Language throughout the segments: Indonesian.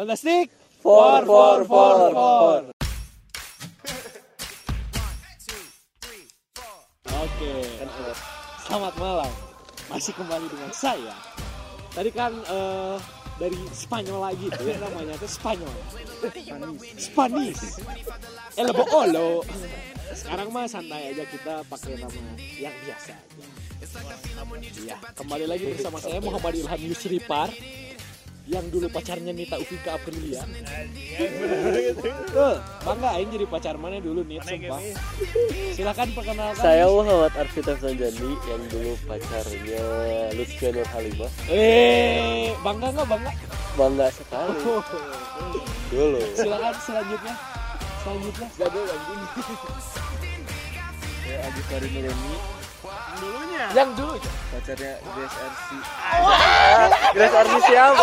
Fantastic. For, for, for, for. Oke. Selamat malam. Masih kembali dengan saya. Tadi kan eh, dari Spanyol lagi tuh ya namanya tuh Spanyol. Spanish. El Boolo. Sekarang mah santai aja kita pakai nama yang biasa aja. Iya, kembali lagi bersama saya Muhammad Ilham Yusripar yang dulu pacarnya Nita Ufika Aprilia. Tuh, bangga aing jadi pacar mana dulu nih, sumpah. Silakan perkenalkan. Saya Muhammad Arfita Sanjani yang dulu pacarnya Lutfi Nur Halimah. Eh, bangga nggak bangga? Bangga sekali dulu. Silakan selanjutnya. Selanjutnya. Gagal anjing. Saya Agus Nureni, Yang dulu. pacarnya Grace RC. Grace RC siapa?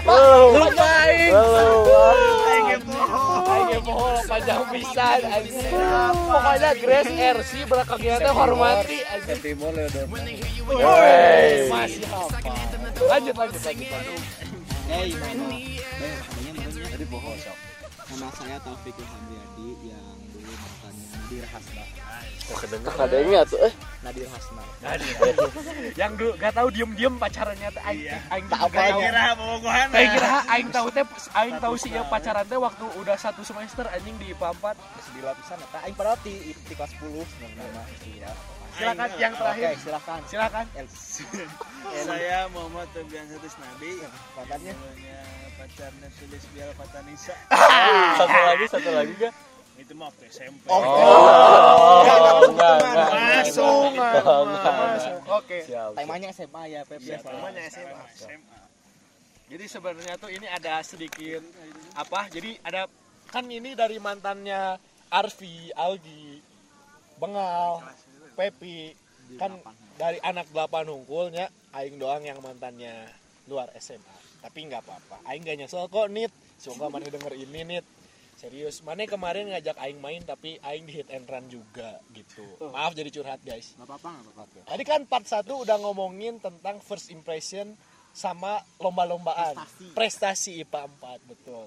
Belum. Lupain. Aing pohon panjang pisan anjing. Pokoknya Grace RC teh hormati anjing. Timur Leodon. Woi, masih apa? Lanjut lanjut lanjut. namanya tadi bohong. Nama saya Taufik Ilhamriadi yang dulu mantannya Nadir Hasna. Kadangnya tuh eh Nadir Hasna. Yang dulu gak tahu diem-diem pacarannya teh aing aing Tak juga apa tahu. kira Kayak kira aing tahu teh aing tahu sih ya pacaran teh waktu udah satu semester anjing di IPA 4. Terus di lapisan eta aing pada di di kelas 10 nama iya. Silakan yang Oke, terakhir. silakan. Silakan. El Saya Muhammad Tobian Satus Nabi Pakarnya namanya pacarnya tulis biar Fatanisa satu lagi satu lagi gak? Itu mah waktu SMP Oh, Oh, enggak, enggak. Masuk. Oh, enggak. Masuk. Oke. Temanya SMA ya, Pep. Iya, ya. namanya SMA SMA Jadi sebenarnya tuh ini ada sedikit apa? Jadi ada kan ini dari mantannya Arfi, Algi, Bengal, Pepi, kan dari anak delapan hungkulnya aing doang yang mantannya luar SMA. Tapi nggak apa-apa. Aing gak nyesel kok nit. Semoga mana denger ini nit. Serius, mana kemarin ngajak aing main tapi aing di hit and run juga gitu. Maaf jadi curhat guys. Enggak apa-apa, enggak apa-apa. Tadi kan part 1 udah ngomongin tentang first impression sama lomba-lombaan. Prestasi. IPA 4, betul.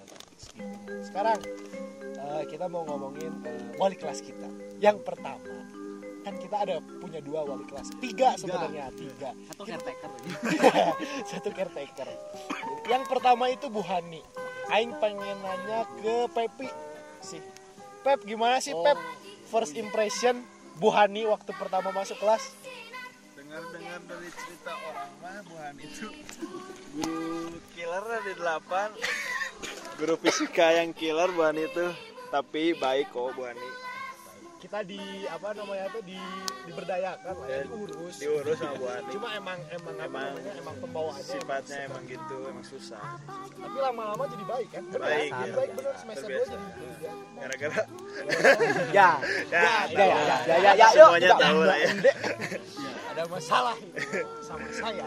Sekarang eh, kita mau ngomongin eh, wali kelas kita. Yang pertama, kan kita ada punya dua wali kelas. Tiga sebenarnya, tiga. Satu caretaker. Satu caretaker. Yang pertama itu Bu Hani. Aing pengen nanya ke Pepi sih. Pep gimana sih Pep? First impression Bu Hani waktu pertama masuk kelas? dengar-dengar dari cerita orang mah Buhan itu guru killer ada delapan guru fisika yang killer Buhan itu tapi baik kok Buhani kita di apa namanya tuh di diberdayakan lah ya, diurus. diurus sama Buhani cuma emang emang Emang namanya emang pembawaannya sifatnya emang emang gitu emang susah. Tapi lama-lama jadi baik kan? Bener Baik, ya. baik bener semester dua jadi ya. gara-gara Ya. ya, Ya, ya, ya, ya, ya, ya, semuanya yuk, tahu lah ya. ada masalah itu sama saya.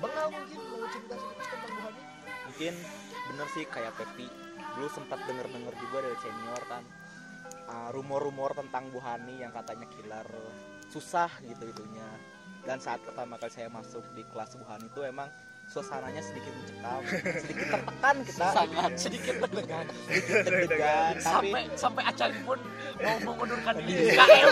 Bengal mungkin mau cerita sedikit tentang Bu Hani Mungkin bener sih kayak Pepi. Dulu sempat denger-denger juga dari senior kan. ah, rumor-rumor tentang Bu Hani yang katanya killer susah gitu itunya dan saat pertama kali saya masuk di kelas Bu Hani itu emang suasananya sedikit mencekam sedikit tertekan kita sangat sedikit deg-degan sedikit deg-degan tapi sampai sampai acari pun mau mengundurkan Iya. diri KM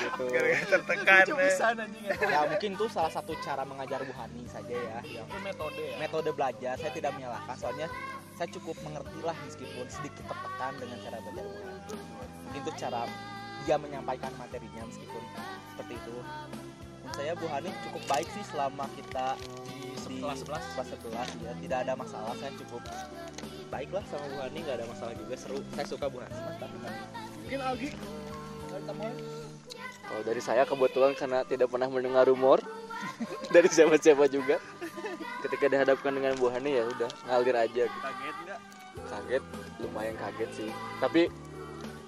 gitu. tertekan Lucu ya. ya. ya mungkin itu salah satu cara mengajar Bu Hani saja ya yang itu metode ya metode belajar saya tidak menyalahkan soalnya saya cukup mengerti lah meskipun sedikit tertekan dengan cara belajar Bu Hani mungkin itu cara dia menyampaikan materinya meskipun seperti itu. Menurut saya Bu Hani cukup baik sih selama kita di, Kelas 11. kelas 11 ya. Tidak ada masalah saya cukup baik lah sama Bu Hani nggak ada masalah juga. Seru saya suka Bu Hani mantap mungkin Algi? Kalau dari saya kebetulan karena tidak pernah mendengar rumor dari siapa-siapa juga. Ketika dihadapkan dengan Bu Hani ya udah ngalir aja. gitu. kaget nggak Kaget, lumayan kaget sih. Tapi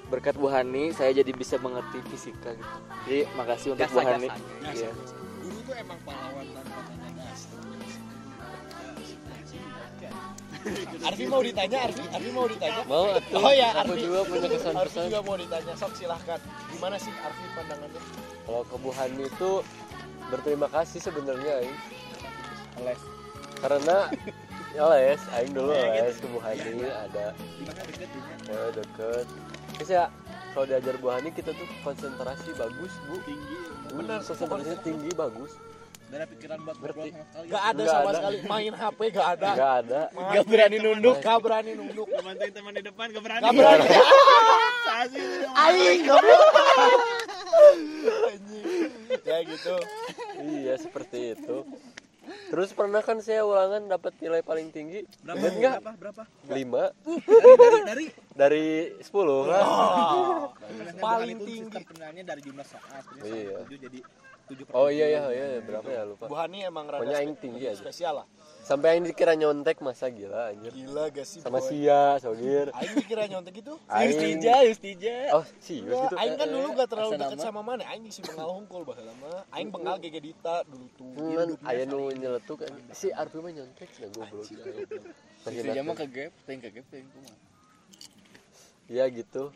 berkat Bu Hani saya jadi bisa mengerti fisika gitu. Jadi makasih untuk Bu Jasa-jasa Hani. Iya. guru tuh emang pahlawan tanpa tanya dasar Arfi mau ditanya Arfi Arfi mau ditanya Mau atuh. Oh ya, aku Arfi. juga punya Arfi kesan-kesan. juga mau ditanya sok silahkan gimana sih Arfi pandangannya Kalau ke Bu Hani itu berterima kasih sebenarnya. ya. Les. Karena ya les aing dulu les ke Bu Hani ada. Deket ini ya deket. Terus ya kalau diajar Bu Hani kita tuh konsentrasi bagus Bu. Tinggi benar konsentrasinya tinggi bagus. Gak ada pikiran buat ngobrol sama sekali. Gak ada Nggak sama ada. sekali. Main HP gak ada. nggak ada. Gak berani nunduk, gak berani nunduk. bantuin teman di depan gak berani. Gak berani. Sasi. Aing goblok. Ya gitu. iya seperti itu terus pernah kan saya ulangan dapat nilai paling tinggi Berapa? Ingat nggak Berapa? Berapa? lima Dari dari dari dari sepuluh kan Sebenarnya Paling tinggi. sistem penilaiannya dari jumlah soal. Iya. jadi tujuh oh tujuh. iya iya iya berapa ya lupa Bu Hani emang rada Pokoknya aing spe- tinggi aja. spesial lah. sampai yang dikira nyontek masa gila anjir Gila gak sih? sama boy? Sia Sogir Aing dikira nyontek itu. Aing Justija. oh serius Enggak, gitu Aing kan dulu gak terlalu dekat sama mana. Aing si bengal hungkul baheula mah. Aing bengal gege Dita dulu tuh. kan aya nu nyeletuk kan si Arfi mah nyontek nah goblok Justija mah kegep, teuing kegep teuing kumaha. Iya gitu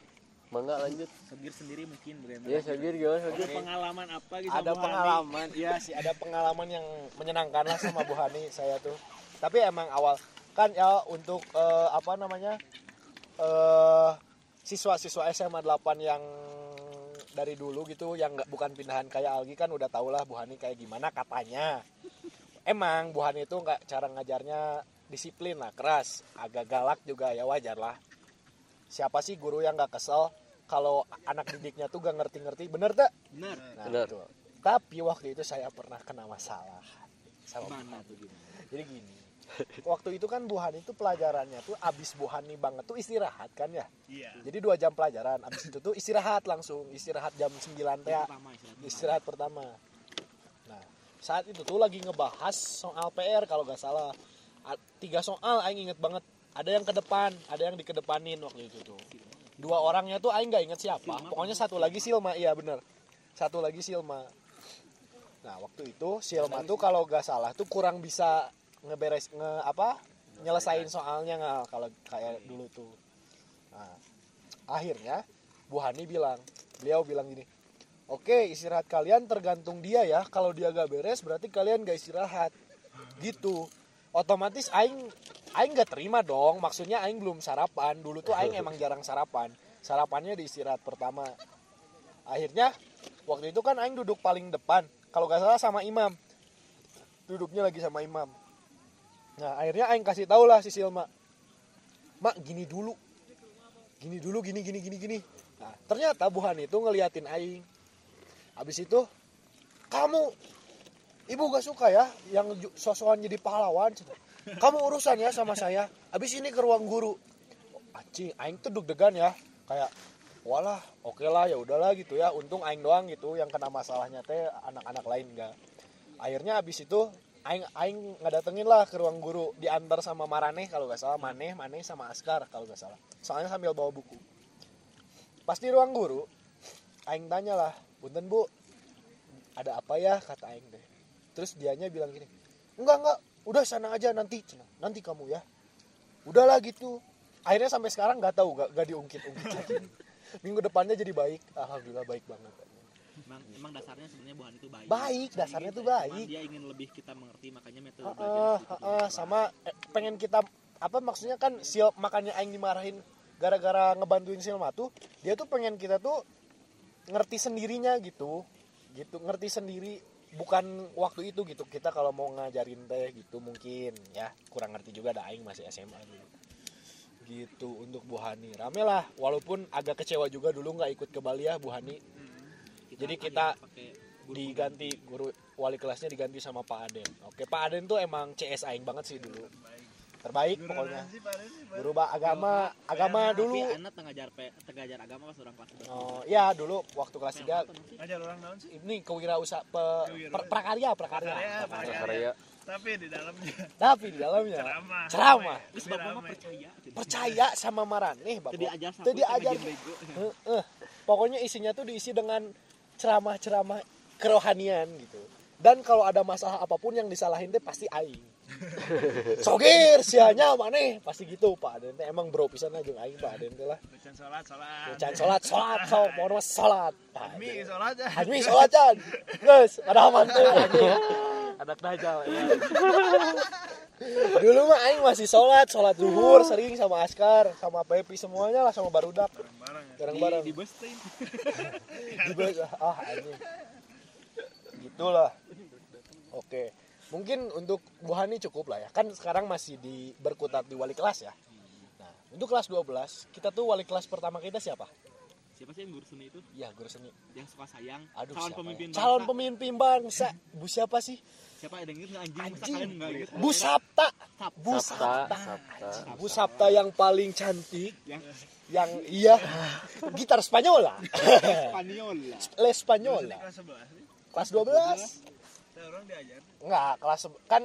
mangga lanjut Sogir sendiri mungkin bagaimana? iya Sogir gimana Ada Sogir pengalaman apa gitu Ada pengalaman, iya sih ada pengalaman yang menyenangkan lah sama Bu Hani saya tuh. Tapi emang awal kan ya untuk eh, apa namanya eh siswa-siswa SMA 8 yang dari dulu gitu yang nggak bukan pindahan kayak Algi kan udah tau lah Bu Hani kayak gimana katanya. Emang Bu Hani itu nggak cara ngajarnya disiplin lah keras, agak galak juga ya wajar lah. Siapa sih guru yang nggak kesel kalau anak didiknya tuh gak ngerti-ngerti, bener tak? Benar. Nah, Benar. betul. Tapi waktu itu saya pernah kena masalah sama Mana tuh gimana? Jadi gini, waktu itu kan Bu Hani itu pelajarannya tuh abis Bu Hani banget tuh istirahat kan ya. Iya. Jadi dua jam pelajaran, abis itu tuh istirahat langsung, istirahat jam 9 teh, istilahnya. istirahat pertama. Nah, saat itu tuh lagi ngebahas soal PR kalau gak salah. A- Tiga soal Aing inget banget. Ada yang ke depan, ada yang dikedepanin waktu itu tuh. Dua orangnya tuh Aing nggak inget siapa. Pokoknya satu lagi Silma, iya bener. Satu lagi Silma. Nah waktu itu Silma tuh kalau gak salah tuh kurang bisa ngeberes nge apa nyelesain soalnya nggak kalau kayak dulu tuh. Nah, akhirnya Bu Hani bilang, beliau bilang gini, oke istirahat kalian tergantung dia ya. Kalau dia gak beres berarti kalian gak istirahat. Gitu. Otomatis Aing Aing gak terima dong. Maksudnya Aing belum sarapan. Dulu tuh Aing emang jarang sarapan. Sarapannya di istirahat pertama. Akhirnya waktu itu kan Aing duduk paling depan. Kalau gak salah sama Imam. Duduknya lagi sama Imam. Nah akhirnya Aing kasih tau lah si Silma. Mak gini dulu. Gini dulu gini gini gini gini. Nah, ternyata Bu Hani itu ngeliatin Aing. Habis itu kamu ibu gak suka ya yang sosokan jadi pahlawan. Kamu urusan ya sama saya. Habis ini ke ruang guru. Oh, Anjing, Aing tuh deg-degan ya. Kayak walah oke lah ya udahlah gitu ya. Untung aing doang gitu yang kena masalahnya teh anak-anak lain enggak. Akhirnya habis itu aing aing ngedatengin lah ke ruang guru. Diantar sama Maraneh kalau gak salah. Maneh Maneh sama Askar kalau gak salah. Soalnya sambil bawa buku. Pas di ruang guru aing tanya lah punten bu ada apa ya? kata aing deh terus dianya bilang gini enggak enggak udah sana aja nanti. Nanti kamu ya. Udahlah gitu. Akhirnya sampai sekarang nggak tahu gak, gak diungkit ungkit lagi. Minggu depannya jadi baik. Alhamdulillah baik banget. Emang, emang dasarnya sebenarnya buhan itu baik. Baik, dasarnya tuh Cuman baik. dia ingin lebih kita mengerti makanya metode belajar itu heeh, sama eh, pengen kita apa maksudnya kan sil makanya aing dimarahin gara-gara ngebantuin Silma tuh dia tuh pengen kita tuh ngerti sendirinya gitu. Gitu ngerti sendiri bukan waktu itu gitu. Kita kalau mau ngajarin teh gitu mungkin ya. Kurang ngerti juga ada aing masih SMA dulu. Gitu untuk Bu Hani. Rame lah walaupun agak kecewa juga dulu nggak ikut ke Bali ya Bu Hani. Jadi kita pakai diganti guru wali kelasnya diganti sama Pak Aden. Oke, Pak Aden tuh emang CS aing banget sih dulu. Terbaik pokoknya. Guru ba agama agama tapi dulu. anak tengajar pe tengajar agama pas orang kelas. Oh, iya dulu waktu kelas 3 Ajar orang naon sih? ini kewirausahaan pe, per- prakarya prakarya. Prakarya, prakarya. karya Tapi di dalamnya Tapi di dalamnya ceramah. ceramah. Terus bapak mah percaya. Percaya sama Maraneh, Bapak. Diajar. bikin bego. Heeh. Pokoknya isinya tuh diisi dengan ceramah-ceramah kerohanian gitu. Dan kalau ada masalah apa pun yang disalahin teh pasti aing. Sogir sianya maneh pasti gitu Pak Aden teh emang bro pisan aja aing Pak Aden teh lah. Sholat, sholat. Can salat salat so mau mas salat. Pak Mi, Aden. sholat ya. Hazmi salat can. Geus ada aman teh anjing. Anak dajal ya. dulu mah aing masih sholat sholat zuhur sering sama askar sama pepi semuanya lah sama barudak bareng-bareng ya bareng-bareng di bus teh di bus ah anjing gitulah oke mungkin untuk Bu Hani cukup lah ya. Kan sekarang masih di berkutat di wali kelas ya. Nah untuk kelas 12 kita tuh wali kelas pertama kita siapa? Siapa sih yang guru seni itu? Ya guru seni. Yang suka sayang. Aduh calon siapa pemimpin ya? bangsa. calon pemimpin bangsa. Bu siapa sih? Siapa yang denger nggak? Anjing masa anjing kalian lihat Bu Sapta. Bu Sabta, Sapta Sabta. Bu Sapta yang paling cantik. Yang yang iya. Gitar Spanyola. Spanyol lah Les Spanyola. Kelas 11 nih. Kelas 12 Saya orang diajar? Enggak kelas kan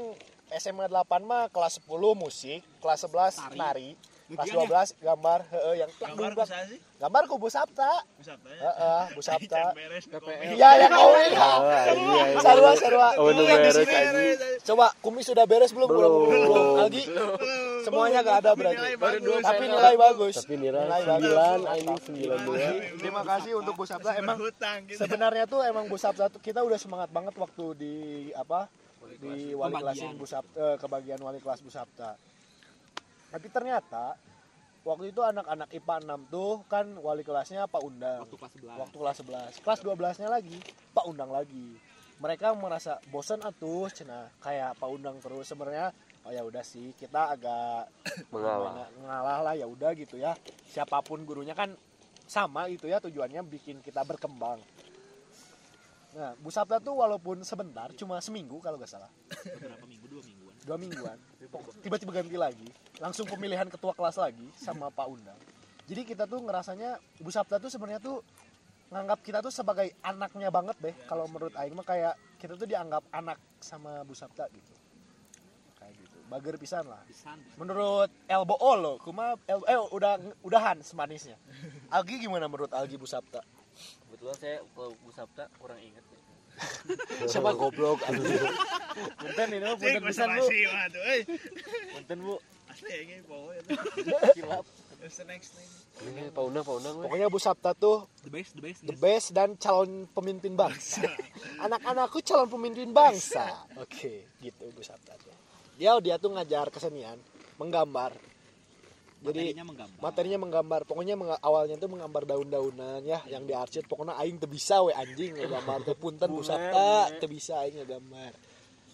SMA 8 mah kelas 10 musik kelas 11 nari kelas 12 gambar heeh yang plak gambar bisa sih? Gambar ku Bu Sapta bisa tanya heeh Bu Sapta iya yang kawin sarua sarua Oh, beres coba kumis sudah beres belum? Belum. Belum. Algi semuanya gak ada berarti. Tapi nilai bagus. Tapi nilai Nilai bagus. sembilan anjing sembilan dua. terima kasih untuk Bu Sapta emang gitu. sebenarnya tuh emang Bu Sapta tuh kita udah semangat banget waktu di apa di wali kelasin Bu Sapta eh, kebagian wali kelas Bu Sapta tapi ternyata waktu itu anak-anak IPA 6 tuh kan wali kelasnya Pak Undang. Waktu kelas 11 waktu kelas 11 kelas 12 nya lagi Pak Undang lagi. Mereka merasa bosan atuh cina kayak Pak Undang terus sebenarnya oh ya udah sih kita agak Mengalah. mengalah lah ya udah gitu ya. Siapa pun gurunya kan sama gitu ya tujuannya bikin kita berkembang. Nah Bu Sabta tuh walaupun sebentar cuma seminggu kalau nggak salah. Berapa minggu? Dua mingguan dua mingguan. Tiba-tiba ganti lagi. Langsung pemilihan ketua kelas lagi sama Pak Undang. Jadi kita tuh ngerasanya Bu Sabta tuh sebenarnya tuh nganggap kita tuh sebagai anaknya banget deh kalau menurut Aing mah kayak kita tuh dianggap anak sama Bu Sabta gitu. Kayak gitu. Bager pisan lah. Pisan. Menurut Elbo lo kuma El- eh udah udahan semanisnya. Algi gimana menurut Algi Bu Sabta? Kebetulan saya kalau Bu Sabta kurang ingat ya. siapa goblok punten ini mah punten pisan bu punten bu asli ya ini pokoknya kilap Ini Pak Undang, Pak Undang. weh. pokoknya Bu Sabta tuh the best the best the best dan calon pemimpin bangsa. Anak-anakku calon pemimpin bangsa. Oke, gitu Bu Sabta tuh. Dia dia tuh ngajar kesenian, menggambar. Jadi materinya menggambar materinya menggambar. Pokoknya menga- awalnya tuh menggambar daun-daunan ya yang diarsip. Pokoknya aing teu bisa we anjing ngegambar teu punten Bu Sabta, teu bisa aing ngegambar.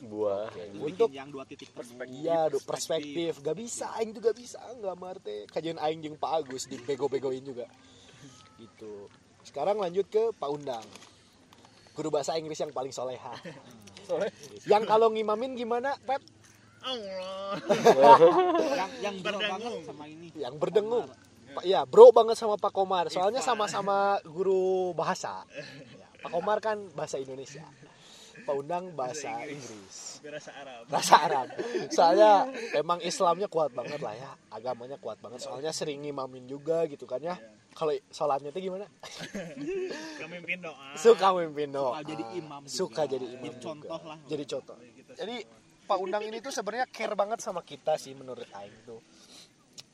Buah. Untuk Bikin yang dua titik temu Iya, do perspektif. Gak bisa, aing tuh gak bisa nggambar teh. Kajian aing jeung Pak Agus dibego-begoin juga. Gitu. Sekarang lanjut ke Pak Undang. Guru bahasa Inggris yang paling soleha. yang kalau ngimamin gimana, Pep? Allah yang Berdengung. banget sama ini Yang berdengung. Pak ya, bro banget sama Pak Komar. Soalnya sama-sama guru bahasa. Ya, Pak Komar kan bahasa Indonesia. Pak Undang bahasa Inggris. berasa Arab Bahasa Arab. Soalnya emang Islamnya kuat banget lah ya. Agamanya kuat banget. Soalnya sering ngimamin juga gitu kan ya. Kalau sholatnya tuh gimana? kemimpin doa Suka mimpin doa. suka jadi imam juga. Suka jadi imam Jadi contoh lah Jadi contoh. Jadi Pak Undang ini tuh sebenarnya care banget sama kita sih menurut Aing tuh.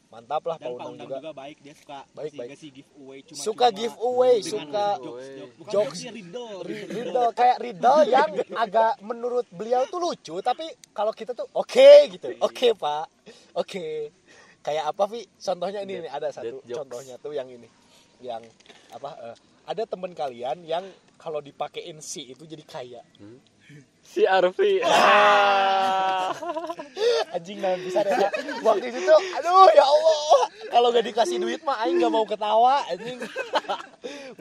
Mantap lah Pak dan Pak Undang Undang juga. juga. baik dia suka Baik, baik. ngasih giveaway cuma Suka giveaway, suka jokes, jokes. riddle. Ri- Riddle. Kayak riddle yang agak menurut beliau tuh lucu tapi kalau kita tuh oke gitu. Oke pak. Oke. Kayak apa Vi? Contohnya ini nih ada satu. contohnya tuh yang ini. Yang apa eh, ada teman kalian yang kalau dipakein si itu jadi kaya Si Arfi. Ah. anjing nah bisa deh ya. waktu itu tuh aduh ya Allah kalau gak dikasih duit mah aing gak mau ketawa anjing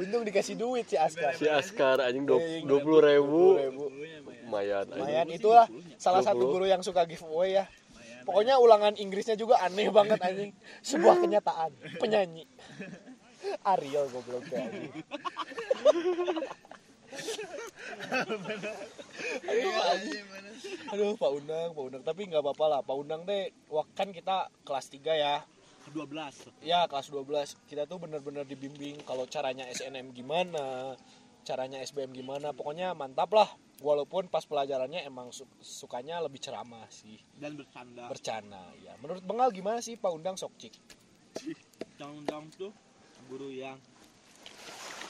untung dikasih duit si Askar Si Askar anjing Iya, dua puluh ribu. Lumayan lumayan itulah salah satu 20. guru yang suka giveaway ya pokoknya ulangan Inggrisnya juga aneh banget anjing sebuah kenyataan penyanyi Ariel goblok anjing aduh, Pak Undang Pak Undang tapi nggak apa-apa lah. Pak Undang teh wah, kan kita kelas 3 ya. 12 ya kelas 12 kita tuh bener-bener dibimbing kalau caranya SNM gimana caranya SBM gimana. Pokoknya mantap lah. Walaupun pas pelajarannya emang su- sukanya lebih ceramah sih. Dan bercanda. Bercanda ya menurut Bengal gimana sih Pak Undang sok cik undang-undang tuh guru yang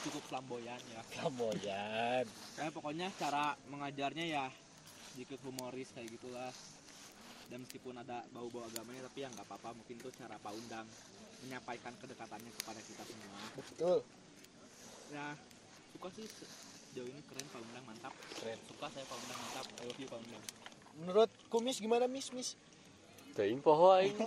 cukup flamboyan ya. Flamboyan. Kayak pokoknya cara mengajarnya ya sedikit humoris kayak gitulah. Dan meskipun ada bau-bau agamanya tapi ya nggak apa-apa. Mungkin itu cara Pak Undang menyampaikan kedekatannya kepada kita semua. Betul. Ya suka sih. Sejauh ini keren Pak Undang mantap. Keren. Suka saya Pak Undang mantap. I love you Pak Undang menurut kumis gimana mis? Mis Teuing poho aing.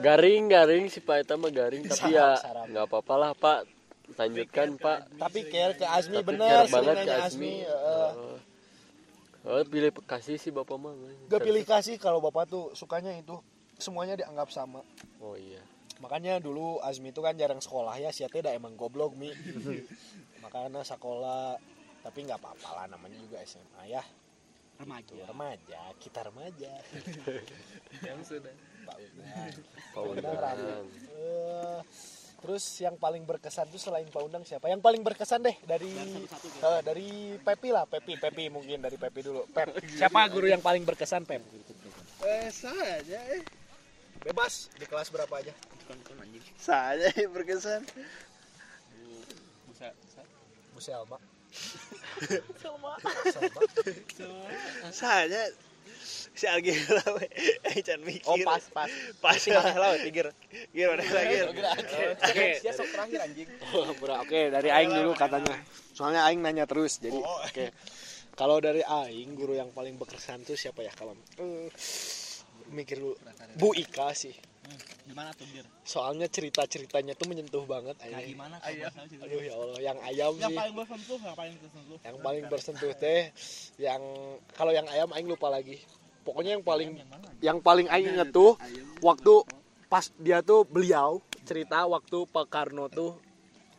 Garing garing si Pak eta mah garing tapi ya nggak apa-apa lah Pak. Lanjutkan Pak. tapi care ke Azmi bener banget ke Azmi. heeh. Oh, pilih kasih si Bapak mah. gak pilih kasih kalau bapak tuh sukanya itu semuanya dianggap sama Oh iya. makanya dulu Azmi itu kan jarang sekolah ya si Ate dah emang goblok mi makanya sekolah tapi nggak apa-apa lah namanya juga SMA ya remaja. Tuh, remaja. Kita remaja. Yang sudah. Pak Undang. Pak Undang. Eh, terus yang paling berkesan tuh selain Pak Undang siapa? Yang paling berkesan deh dari eh, dari Pepi lah. Pepi Pepi mungkin dari Pepi dulu. Pep. Siapa guru yang paling berkesan Pep? Eh, saja eh. bebas. Di kelas berapa aja? Saja berkesan. bisa bisa Bu Selma Selma si Algi lah we. Eh, jangan mikir. oh pas pas Pas. tinggal lah tiger Gir, mana lagi? Oke. dia sok terakhir anjing Bro, oke dari Aing dulu katanya. Soalnya Aing nanya terus, jadi oke. Kalau dari Aing, guru yang paling berkesan tuh siapa ya kalau Eh, mikir dulu. Bu Ika sih. Gimana tuh bir Soalnya cerita-ceritanya tuh menyentuh banget kayak Aing. gimana cerita? Aduh ya Allah, yang ayam yang sih. paling bersentuh yang paling tersentuh Yang paling bersentuh teh yang kalau yang ayam Aing lupa lagi. Pokoknya yang paling yang mana yang paling Aing inget tuh waktu pas dia tuh beliau cerita waktu Pak Karno tuh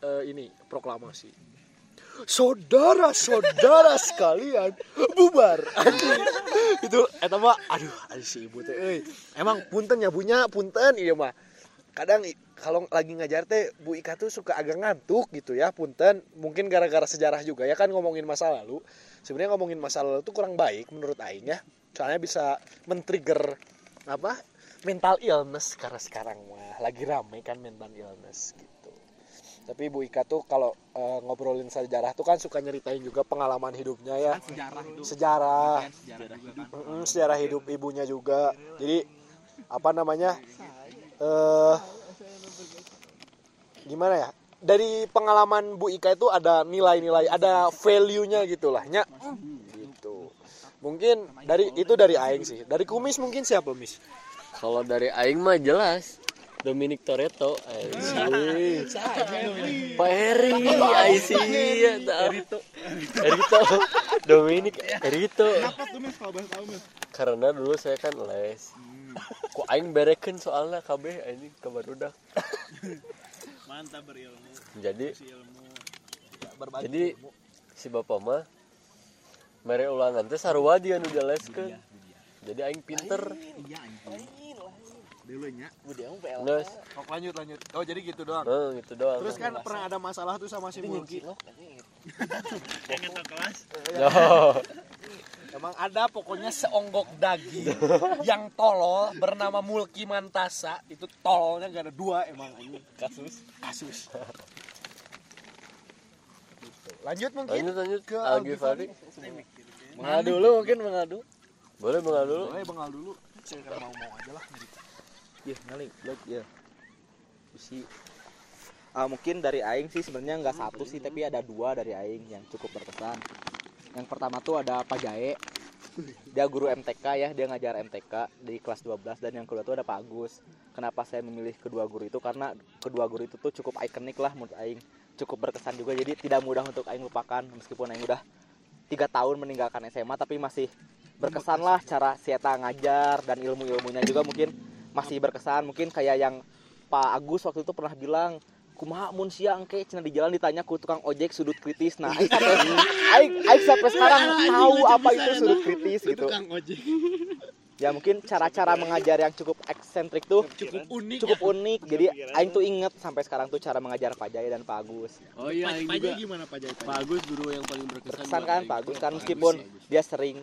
eh, ini proklamasi saudara-saudara sekalian bubar. Itu eta mah aduh aduh si ibu teh euy emang punten ya bunya punten iya mah kadang kalau lagi ngajar teh Bu Ika tuh suka agak ngantuk gitu ya punten. Mungkin gara-gara sejarah juga ya kan ngomongin masa lalu. Sebenarnya ngomongin masa lalu tuh kurang baik menurut Aing ya. Soalnya bisa men-trigger apa mental illness karena sekarang mah lagi rame kan mental illness gitu tapi Bu Ika tuh kalau eh, ngobrolin sejarah tuh kan suka nyeritain juga pengalaman hidupnya ya. Kan sejarah hidup. Sejarah. Kan sejarah kan Mm, sejarah hidup ibunya juga. Jadi apa namanya eh gimana ya? Dari pengalaman Bu Ika itu ada nilai-nilai ada value-nya gitulah nya gitu. Mungkin dari itu dari Aing sih. Dari kumis mungkin siapa mis? Kalau dari aing mah jelas Dominic Toretto. Pak Heri ya Erito. Erito. Dominic Erito. Apa tuh mis kalau tahu mis karena dulu saya kan les. Kok aing berekeun soalnya KB. Ini kabar udah. Mantap berilmu. jadi Si ilmu. berbagi jadi si bapak mah mere ulangan teh sarua dia nu jaleskeun jadi aing pinter. Iya anjing dulu nya terus? Oh, lanjut lanjut. Oh jadi gitu doang? Eh, gitu doang. Terus kan pernah ada masalah tuh sama si Mulki? Yang ngetok kelas. Oh, Emang ada pokoknya seonggok daging yang tolol bernama Mulki Mantasa. Itu tololnya gak ada dua emang. Ini kasus. Kasus. Lanjut mungkin lanjut lanjut. ke Algi Fari mengadu dulu mungkin mengadu. boleh bengal dulu? Boleh bengal dulu. Saya kan mau mau aja lah. Ya ngaling lihat ya si Ah, mungkin dari aing sih sebenarnya nggak satu sih tapi ada dua dari aing yang cukup berkesan. Yang pertama tuh ada Pak Jae. Dia guru MTK ya dia ngajar MTK di kelas 12 dan yang kedua tuh ada Pak Agus. Kenapa saya memilih kedua guru itu? Karena kedua guru itu tuh cukup ikonik lah menurut aing. Cukup berkesan juga jadi tidak mudah untuk aing lupakan. Meskipun aing udah tiga tahun meninggalkan SMA tapi masih berkesan lah cara Sieta ngajar dan ilmu-ilmunya juga mungkin masih berkesan. Mungkin kayak yang Pak Agus waktu itu pernah bilang kumaha mun siang ke cina di jalan ditanya ku tukang ojek sudut kritis. Nah aing sampai aing, aing sampai sekarang tahu apa itu sudut kritis gitu. ya mungkin cara-cara mengajar yang cukup eksentrik tuh Cukup unik. cukup unik. Jadi aing tuh inget sampai sekarang tuh cara mengajar Pak Jaya dan Pak Agus. Oh iya aing juga. gimana Pak Jai? Pak Agus guru yang paling berkesan berkesan kan aing. Pak Agus kan meskipun dia sering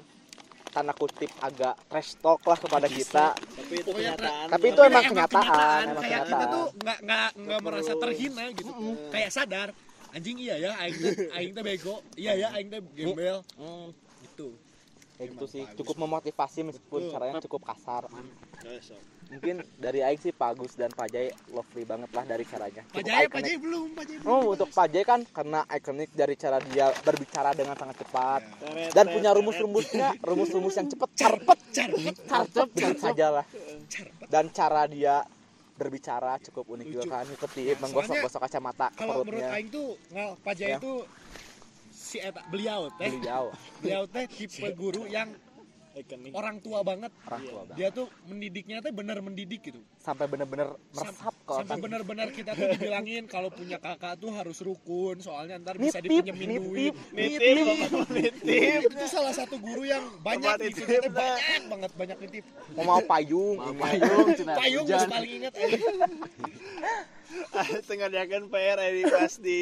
tanda kutip agak trash talk lah kepada kita Tapi itu kenyataan. tapi itu emang kenyataan emang kayak kita kenyataan tuh nggak nggak nggak merasa terhina gitu. Kayak sadar anjing iya ya aing teh- aing teh bego. Iya ya aing teh gembel gitu. Kayak gitu sih. Cukup memotivasi meskipun caranya cukup kasar. Ya, mungkin dari Aing sih Pak Agus dan Pak Jai lovely banget lah dari caranya. Pak Cukup Jaya, Pak. Jaya belum, Pak Jaya belum. Oh untuk Pak Jai kan karena ikonik dari cara dia berbicara dengan sangat cepat. Teret, dan punya rumus-rumusnya rumus-rumus yang cepat carpet. Carpet. carpet begitu saja lah. Dan cara dia berbicara cukup unik juga Lucu. kan. Seperti Nah, menggosok-gosok kacamata Kalau menurut perutnya. Aing tuh ngal Pak Jaya Ya. itu si eta beliau teh. Beliau. Beliau teh tipe guru yang Ikonik. orang tua banget. Orang tua banget. Dia tuh mendidiknya teh bener mendidik gitu. Sampai bener-bener meresap ke sampai otak benar-benar kita tuh dibilangin kalau punya kakak tuh harus rukun soalnya ntar bisa nitip dipinjemin nitip duit. Nitip, nitip. itu salah satu guru yang banyak gitu. nitip, nah. banyak banget banyak nitip. Mau mau payung. Payung payung paling inget aja Tengerjakeun PR ini pas di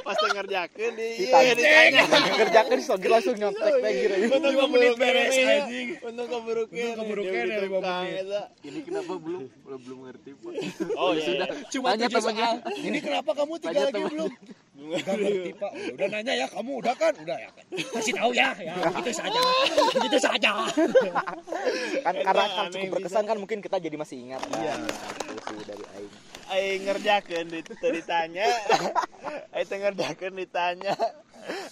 pas tengerjakeun di ditanya iya, ditanya. kerjakan sogir langsung nyontek gitu Untung keburukan beres, ya. anjing. Untung keburukan. Untung ya, menit. eta. ini kenapa belum belum belum ngerti Pak. Oh Ya iya. sudah cuma tanya tujuh temannya soal ini kenapa kamu tiga lagi belum Udah ngerti pak udah nanya ya kamu udah kan udah ya kan kasih tahu ya ya begitu saja begitu saja kan karena kan cukup berkesan kan mungkin kita jadi masih ingat iya itu sih dari Aing Aing teu ditanya. Aing teu ngerjakeun ditanya.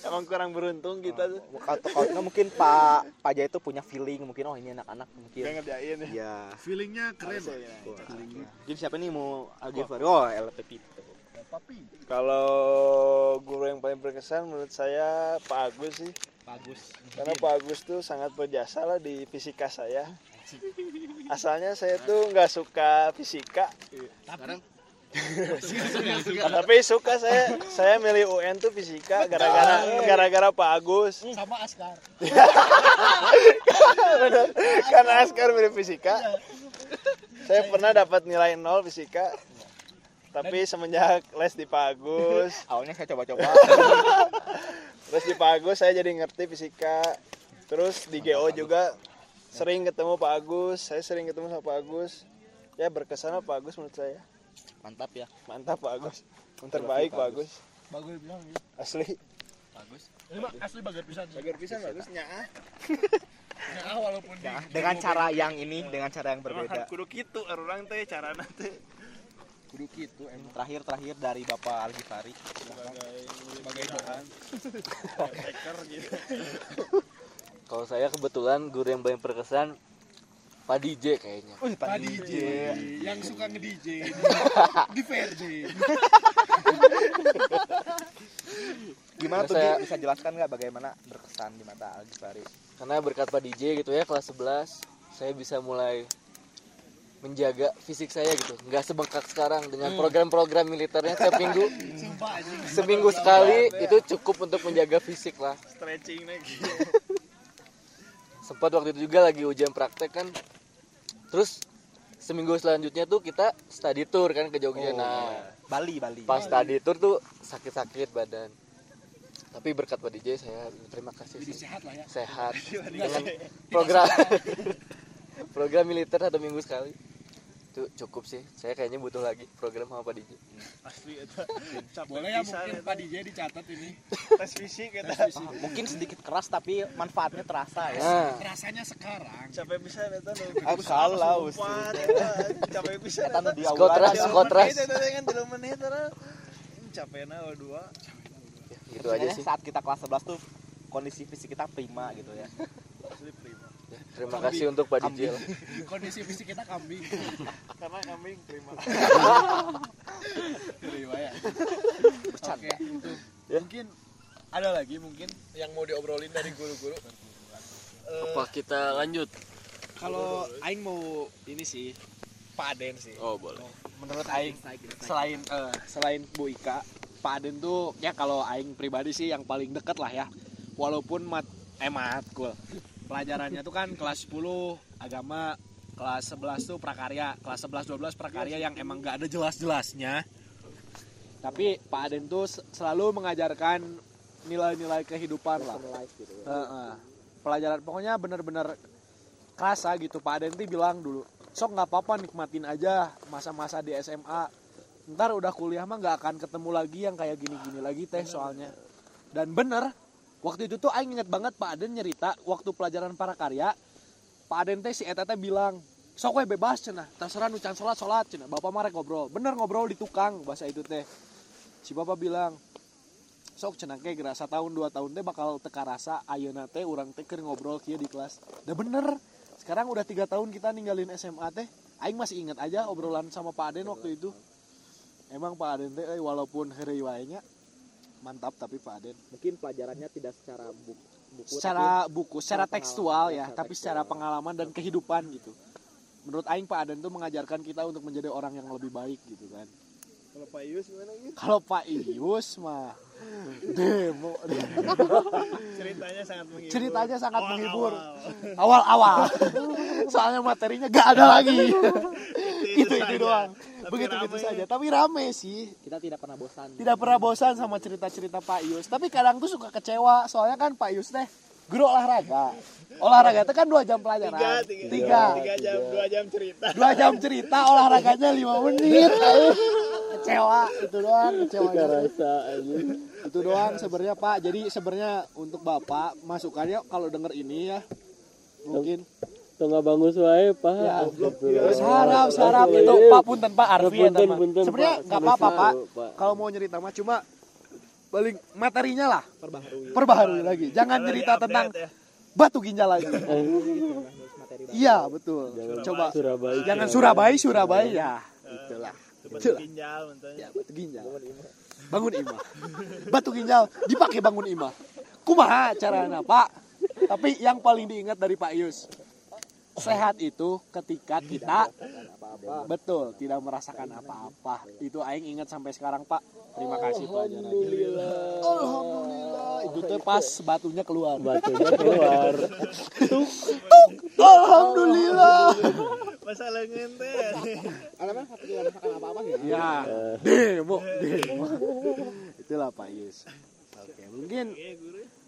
Emang kurang beruntung kita tuh. atau kalau mungkin Pak Pak Jaya itu punya feeling mungkin oh ini anak-anak mungkin ngerjain ya. ya feelingnya keren Harusnya Pak. ya. jadi siapa nih mau Algevar oh LPP itu papi Kalau guru yang paling berkesan menurut saya Pak Agus sih. bagus Karena Pak Agus tuh sangat berjasa lah di fisika saya. Asalnya saya tuh nggak suka fisika, sekarang? Tapi suka saya. Saya milih UN tuh fisika gara-gara gara-gara Pak Agus. sama Askar. Karena Askar milih fisika. Saya pernah dapat nilai nol fisika. Tapi semenjak les di Pak Agus, awalnya saya coba-coba. Les di Pak Agus saya jadi ngerti fisika. Terus di GO juga sering ketemu Pak Agus, saya sering ketemu sama Pak Agus. Ya berkesan Pak Agus menurut saya. mantap ya Mantap Pak Agus. Yang terbaik Pak Agus. bagus bilang gitu Asli. bagus ini mah asli bagus pisan Bagus pisan Bagus nyaah. nah, walaupun di dengan cara yang ini dengan cara yang berbeda kudu kitu orang teh carana teh. kudu gitu emang terakhir terakhir dari Bapak Algifari sebagai doa Hacker gitu. kalau saya kebetulan guru yang paling berkesan Pak DJ kayaknya. Pak DJ yang suka nge-DJ di, VRJ gimana Karena tuh saya- bisa jelaskan nggak bagaimana berkesan di mata Algifari karena berkat Pak DJ gitu ya kelas 11 saya bisa mulai menjaga fisik saya gitu. Nggak sebengkak sekarang dengan program-program militernya tiap minggu. Seminggu sekali itu cukup untuk menjaga fisik lah. Stretching lagi. Sempat waktu itu juga lagi ujian praktek kan. Terus seminggu selanjutnya tuh kita study tour kan ke Jogja. Nah Bali Bali. pas study tour tuh sakit-sakit badan. Tapi berkat Pak DJ saya terima kasih jadi sih. sehat lah ya. Sehat. Dengan program program militer satu minggu sekali itu cukup sih saya kayaknya butuh lagi program sama Pak DJ Asli. Capek boleh ya mungkin eta. Pak DJ dicatat ini tes fisik eta. Ah, mungkin sedikit keras tapi manfaatnya terasa ya nah rasanya sekarang Capek pisan eta nu. Aku salah. Capek pisan Eta di Skotras, aula skotras. Itu dengan dulu menit eta. Capekna dua. gitu aja sih saat kita kelas 11 tuh kondisi fisik kita prima gitu ya Ya, terima kasih untuk Pak lah. kondisi fisik kita kambing. Karena kambing prima. Terima ya. Oke itu. Mungkin ada lagi mungkin yang mau diobrolin dari guru-guru? Apa kita lanjut? kalau Aing mau ini sih Pak Aden sih. Oh boleh. Menurut Aing selain eh, selain Bu Ika Pak Aden tuh ya kalau Aing pribadi sih yang paling deket lah ya. Walaupun mat eh matkul pelajarannya tuh kan kelas 10 agama kelas 11 tuh prakarya kelas 11 12 prakarya yang emang gak ada jelas-jelasnya. Tapi Pak Aden tuh selalu mengajarkan nilai-nilai kehidupan lah. Heeh. pelajaran pokoknya bener-bener kerasa gitu. Pak Aden tuh bilang dulu sok nggak apa-apa nikmatin aja masa-masa di SMA ntar udah kuliah mah nggak akan ketemu lagi yang kayak gini-gini lagi teh soalnya. Dan bener waktu itu tuh aing inget banget Pak Aden nyerita waktu pelajaran para karya Pak Aden teh si eta teh bilang sok bebas cenah terserah nu can salat salat cenah. Bapak mah ngobrol bener ngobrol di tukang bahasa itu teh. Si bapak bilang sok cenah ke gerasa tahun dua tahun teh bakal teka rasa ayeuna teh urang teh keur ngobrol kieu di kelas. Udah bener sekarang udah tiga tahun kita ninggalin SMA teh. Aing masih ingat aja obrolan sama Pak Aden waktu itu. Emang Pak Aden teh euy, walaupun heureuy wae mantap tapi Pak Aden mungkin pelajarannya tidak secara buku, buku secara buku secara secara tekstual ya secara tapi tekstual. secara pengalaman dan kehidupan gitu menurut Aing Pak Aden tuh mengajarkan kita untuk menjadi orang yang lebih baik gitu kan Kalau Pak Yus gimana gitu? kalau Pak Ius mah demo Ceritanya sangat menghibur. ceritanya sangat Awal-awal. menghibur awal-awal soalnya materinya gak ada lagi itu itu saja. doang. Tapi begitu gitu rame. saja. Tapi rame sih. Kita tidak pernah bosan. Tidak pernah bosan sama cerita-cerita Pak Ius tapi kadang tuh suka kecewa. Soalnya kan Pak Ius teh guru olahraga. Olahraga itu kan dua jam pelajaran. Tiga, tiga, tiga. Tiga jam, dua jam cerita. dua jam cerita olahraganya lima menit. Kecewa. Itu doang kecewa Rasa aja. itu doang sebenarnya Pak. Jadi sebenarnya untuk Bapak masukannya kalau denger ini ya. Mungkin Tuh nggak bangus wae, Pak. Ya, Astagfirullah. sarap sarap. Itu Pak punten Pak Arfi ya punten, sebenarnya Pak. nggak apa-apa Pak. Pak. kalau mau nyerita mah cuma paling materinya lah. Perbaharui. Perbaharui lagi. Jangan cerita di-update tentang ya. batu ginjal lagi. Iya betul. Jangan coba. Surabaya. jangan Surabaya Surabaya. Itulah. Coba Itulah. ginjal mentanya. ya batu ginjal. Bangun imah batu ginjal dipakai bangun imah kumaha caranya pak? Tapi yang paling diingat dari Pak Yus sehat itu ketika kita betul tidak merasakan apa-apa. itu. Aing ingat sampai sekarang Pak. Terima kasih pelajarannya Alhamdulillah. Alhamdulillah. Itu tuh pas batunya keluar. Batunya keluar. Alhamdulillah. Masalah ngente. Satu tidak merasakan apa-apa ya? Ya. Demo demo. Itulah Pak Yus. Oke mungkin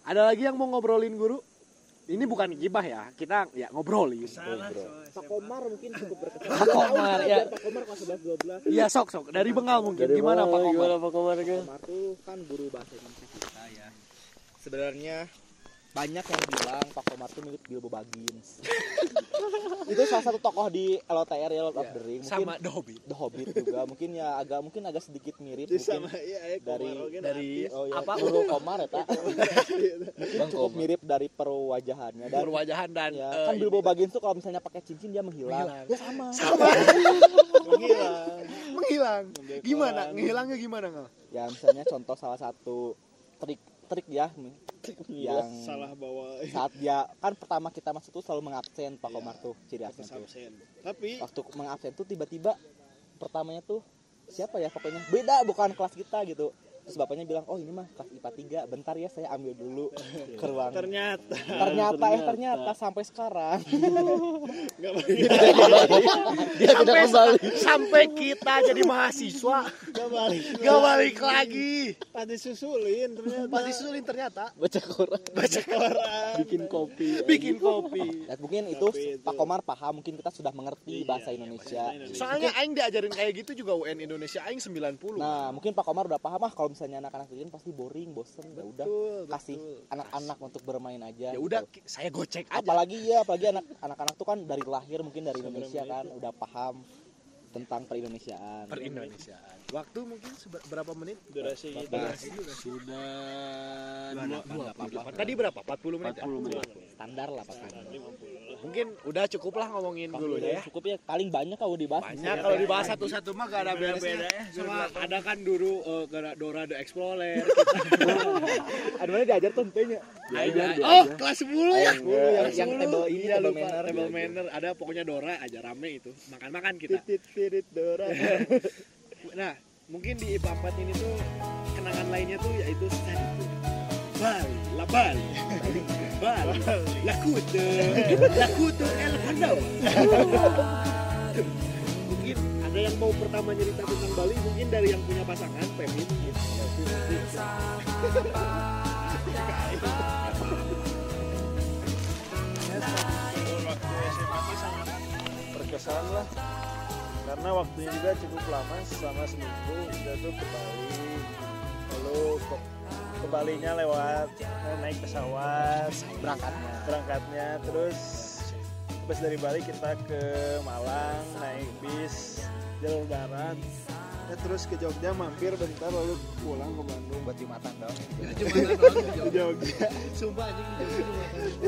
ada lagi yang mau ngobrolin guru ini bukan gibah ya kita ya ngobrolin Salah soalnya. Pak Komar mungkin cukup berkesan. Pak Komar ya. Pak Komar kelas 11 12 Iya sok sok. Dari Bengal mungkin. Dari gimana mana, Pak Komar? Gimana Pak Komar? Tuh kan guru bahasa Indonesia kita ya. Sebenarnya banyak yang bilang Pak Komar tuh mirip Bilbo Baggins itu salah satu tokoh di LOTR ya Lord of the Ring mungkin Sama The Hobbit. The Hobbit juga mungkin ya agak mungkin agak sedikit mirip mungkin sama iya ya dari- dari oh ya Apa? guru Komar ya tak mungkin Bang cukup Komar. mirip dari perwajahannya dan Berwajahan dan ya, eh, kan Bilbo Baggins tuh kalau misalnya pakai cincin dia menghilang, Menghilang. ya sama menghilang. menghilang. Menghilang. Gimana? Ngehilangnya gimana ngal? ya misalnya contoh salah satu trik trik ya yang salah bawa. saat dia kan pertama kita masuk tuh selalu mengabsen Pak Komar tuh ciri khasnya tuh. absen. Tapi waktu mengabsen tuh tiba-tiba pertamanya tuh siapa ya pokoknya? Beda bukan kelas kita gitu terus bapaknya bilang oh ini mah kelas IPA 3 bentar ya saya ambil dulu ke ruang ternyata ternyata eh ternyata sampai sekarang nggak balik. Dia tidak kembali. Sampai kita jadi mahasiswa Nggak balik. gak balik lagi. Pas disusulin ternyata. Pas disusulin ternyata Baca Quran. baca koran, Bikin kopi. bikin kopi. dan mungkin itu itu- Pak Komar paham mungkin kita sudah mengerti Iya, bahasa iya, bahasa Indonesia. Soalnya aing diajarin kayak gitu juga UN Indonesia aing 90. nah mungkin Pak Komar udah paham ah kalau misalnya anak-anak kalian pasti boring bosen ya udah kasih anak-anak untuk bermain aja Ya udah gitu. saya gocek aja. apalagi ya apalagi anak anak-anak tuh kan dari lahir mungkin dari Indonesia kan udah paham tentang perindonesiaan per Indonesiaan. Waktu mungkin berapa menit? Durasi kita. Sudah dua- dua puluh delapan. Tadi berapa? 40 menit. ya? standar lah pakai Mungkin udah cukup lah ngomongin dulu ya. cukup ya paling banyak kalau dibahas Banyak kalau dibahas satu-satu mah gak ada. Beda-beda ya, Sama ada kan dulu eh, gara- Dora the Explorer. ada mana diajar tuh entenya oh, kelas 10 ya. yang, yang table ini table lupa. manner Table manner ada pokoknya Dora aja rame itu. Makan-makan kita. Titit Dora. Nah, mungkin di IPA 4 ini tuh kenangan lainnya tuh yaitu stand Bali, la Bali, Bali, la Kute, la Kute El Pandawa. mungkin ada yang mau pertama cerita tentang Bali, mungkin dari yang punya pasangan, Pemi mungkin. waktu SMA itu sangat berkesan lah. Karena waktunya juga cukup lama selama seminggu kita tuh ke Bali. Lalu ke Balinya lewat eh, naik pesawat berangkatnya. berangkatnya. Terus pas dari Bali kita ke Malang naik bis jalur darat. Ya, terus ke Jogja mampir bentar lalu pulang ke Bandung. Buat jumatan dong. Ke Jogja. Sumpah anjing di Jogja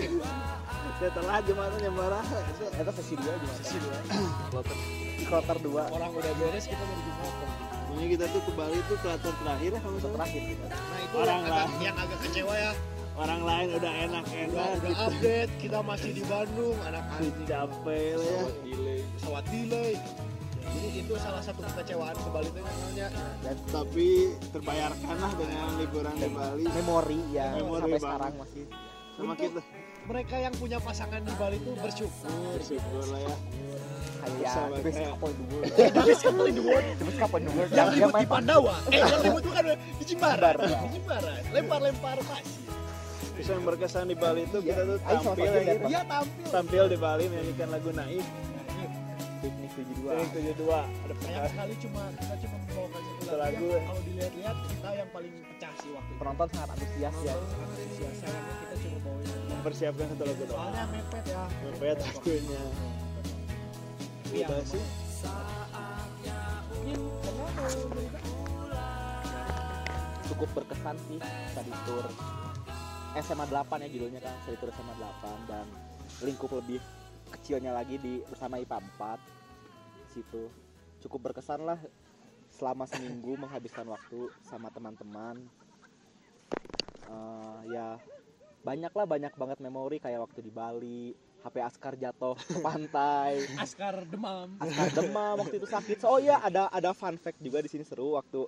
Jumatan. setelah jembatan yang marah. Itu sesi dua jumatan. Kloter dua. Orang udah beres kita baru Jumatan. Pokoknya kita tuh ke Bali tuh kloter terakhir ya kamu salah terakhir kita Nah itu Orang yang agak, lah. yang agak kecewa ya. orang lain udah Udah, enak-enak udah gitu update, kita masih di Bandung, anak anjing. capek lah ya pesawat delay. Jadi itu salah satu kekecewaan ke Bali itu namanya. Dan tapi terbayarkan lah dengan liburan di Bali memori yang Memori sampai banget. sekarang masih sama Untuk- kita Mereka yang punya pasangan di Bali itu bersyukur. bersyukur lah ya kayak Sama the best kayak- couple in the world The best couple in the world. the best couple in the world Yang yang ribut di Pandawa. Eh, yang ribut bukan di Jimbaran. Di Jimbaran. Lempar-lempar pasir. yang berkesan di Bali itu kita tuh Ayo sama tampil ya, tampil. tampil di Bali menyanyikan lagu Naif piknik tujuh dua Yang 72 ada Sayang sekali cuma kita cuma membawakan satu lagu. lagu, ya. ya. Kalau dilihat-lihat kita yang paling pecah sih waktu itu. penonton sangat antusias ya Antusias. Mempersiapkan satu lagu doang. Soalnya mepet ya. mepet Iya. udah sih cukup berkesan sih tadi tour SMA 8 ya judulnya kan tadi tour SMA 8 dan lingkup lebih kecilnya lagi di bersama IPA 4 situ. Cukup berkesan lah selama seminggu menghabiskan waktu sama teman-teman. Eh, ya banyak lah banyak banget memori kayak waktu di Bali HP Askar jatuh ke pantai Askar demam. Askar demam waktu itu sakit. So, oh iya ada ada fun fact juga di sini seru waktu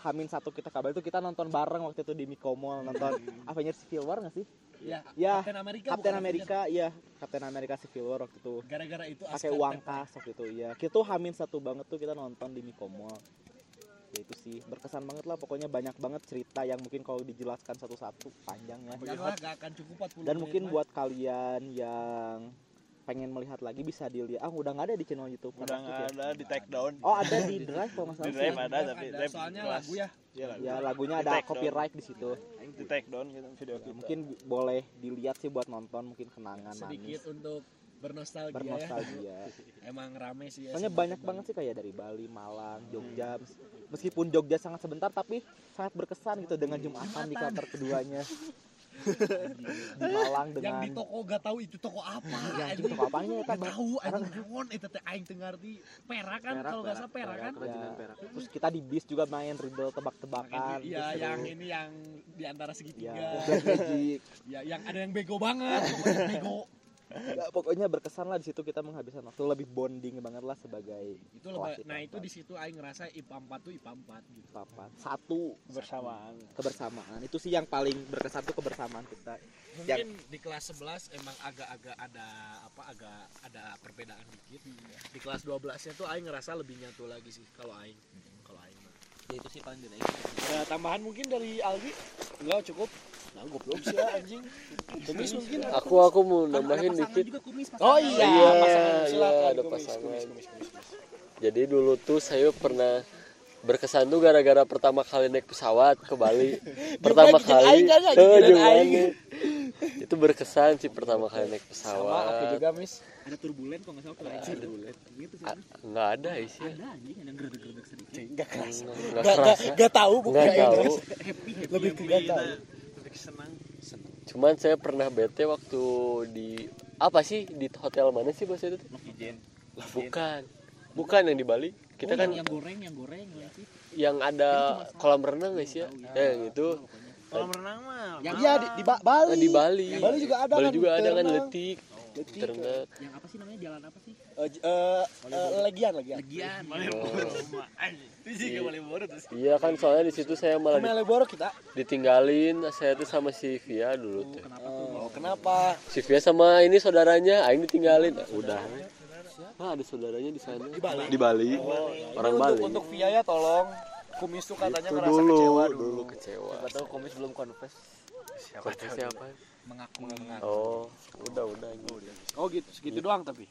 Hamin satu kita kabar itu kita nonton bareng waktu itu di Mikomol nonton Avengers Civil War nggak sih? Ya, Ya, Captain Amerika. Captain bukan Amerika, iya Captain Amerika Civil War waktu itu. Gara-gara itu pakai uang kas waktu itu ya. Kita tuh Hamin satu banget tuh kita nonton di Mikomol. Ya itu sih berkesan banget lah pokoknya banyak banget cerita yang mungkin kalau dijelaskan satu-satu panjang ya. Gak akan cukup 40 Dan mungkin buat kalian yang pengen melihat lagi bisa dilihat. Ah udah nggak ada di channel YouTube. udah nggak ya? ada di take down Oh ada di Drive kalau nggak salah. di drive ada tapi ada. drive soalnya kelas. lagu ya Iya, lagu. Ya lagunya Di ada down. copyright di situ. di take down gitu video kita Mungkin boleh dilihat sih buat nonton mungkin kenangan sedikit manis untuk bernostalgia, ya. bernostalgia. Emang rame sih ya. Soalnya banyak banget sih kayak dari Bali, Malang, Jogja. Meskipun Jogja sangat sebentar tapi sangat berkesan gitu dengan Jumatan di kloter keduanya. di Malang Yang dengan di toko gak tahu itu toko apa. yang itu toko apanya ya kan? Gak tahu anjing naon itu teh aing teu ngerti. Perak kan kalau gak salah perak kan. Ya, terus kita di bis juga main riddle tebak-tebakan. Iya, Terus yang ini yang di antara ya, segitiga. Magic. Ya, yang ada yang bego banget, bego. Ya, pokoknya berkesan lah di situ kita menghabiskan waktu lebih bonding banget lah sebagai Itu nah IPA itu di situ aing ngerasa IPA 4 tuh IPA 4 gitu. papat satu bersamaan kebersamaan itu sih yang paling berkesan tuh kebersamaan kita Mungkin di kelas 11 emang agak-agak ada apa agak ada perbedaan dikit. Di kelas 12 nya tuh aing ngerasa lebih nyatu lagi sih kalau aing. Kalau aing. mah. ya itu sih paling dinaik Ada tambahan mungkin dari Algi? Enggak cukup. Nah, goblok sih ya, anjing. Kumis mungkin. Aku aku mau nambahin dikit. Oh iya, Iya, pasangan iya, silakan ada kumis, pasangan. kumis, kumis, kumis, kumis. Jadi dulu tuh saya pernah berkesan tuh gara-gara pertama kali naik pesawat ke Bali. pertama kali. aing kan, Eh, aing. Itu berkesan sih pertama kali naik Sama aku pesawat. juga, Mis. ada turbulen kok nggak salah kalau turbulen gitu sih A- Nggak ada ada anjing yang gerdek-gerdek sedikit kerasa. Nggak Gak, gak, kerasa. gak tahu bukan Nggak tahu. Lebih ke gak tahu. Lebih senang Cuman saya pernah bete waktu di apa sih di hotel mana sih bahasa itu? tuh? Bukan. Bukan yang di Bali. Kita kan yang goreng yang goreng ya sih yang ada kolam renang guys ya. Ya yang itu. kalau berenang mah yang Iya di, di Ba- Bali. Nah, di Bali. Bali juga ada Bali kan, juga ada kan letik. Ternak. yang apa sih namanya jalan apa sih Eh, j- eh, eh, legian, legian. legian itu sih boleh bodoh tuh Iya kan soalnya di situ saya malah di- Malioboro kita. ditinggalin saya tuh sama si Via dulu tuh. Oh, kenapa? Si Via sama ini saudaranya, aing ditinggalin. Ah, Udah. Nah, ada saudaranya di sana. Di Bali? Di Bali. Orang Ini Bali. Untuk, untuk Via ya tolong. Kumis tuh katanya Itu ngerasa dulu, kecewa dulu, dulu. kecewa. atau komis belum confess Siapa siapa? mengaku Oh, udah udah. Oh gitu, segitu doang tapi.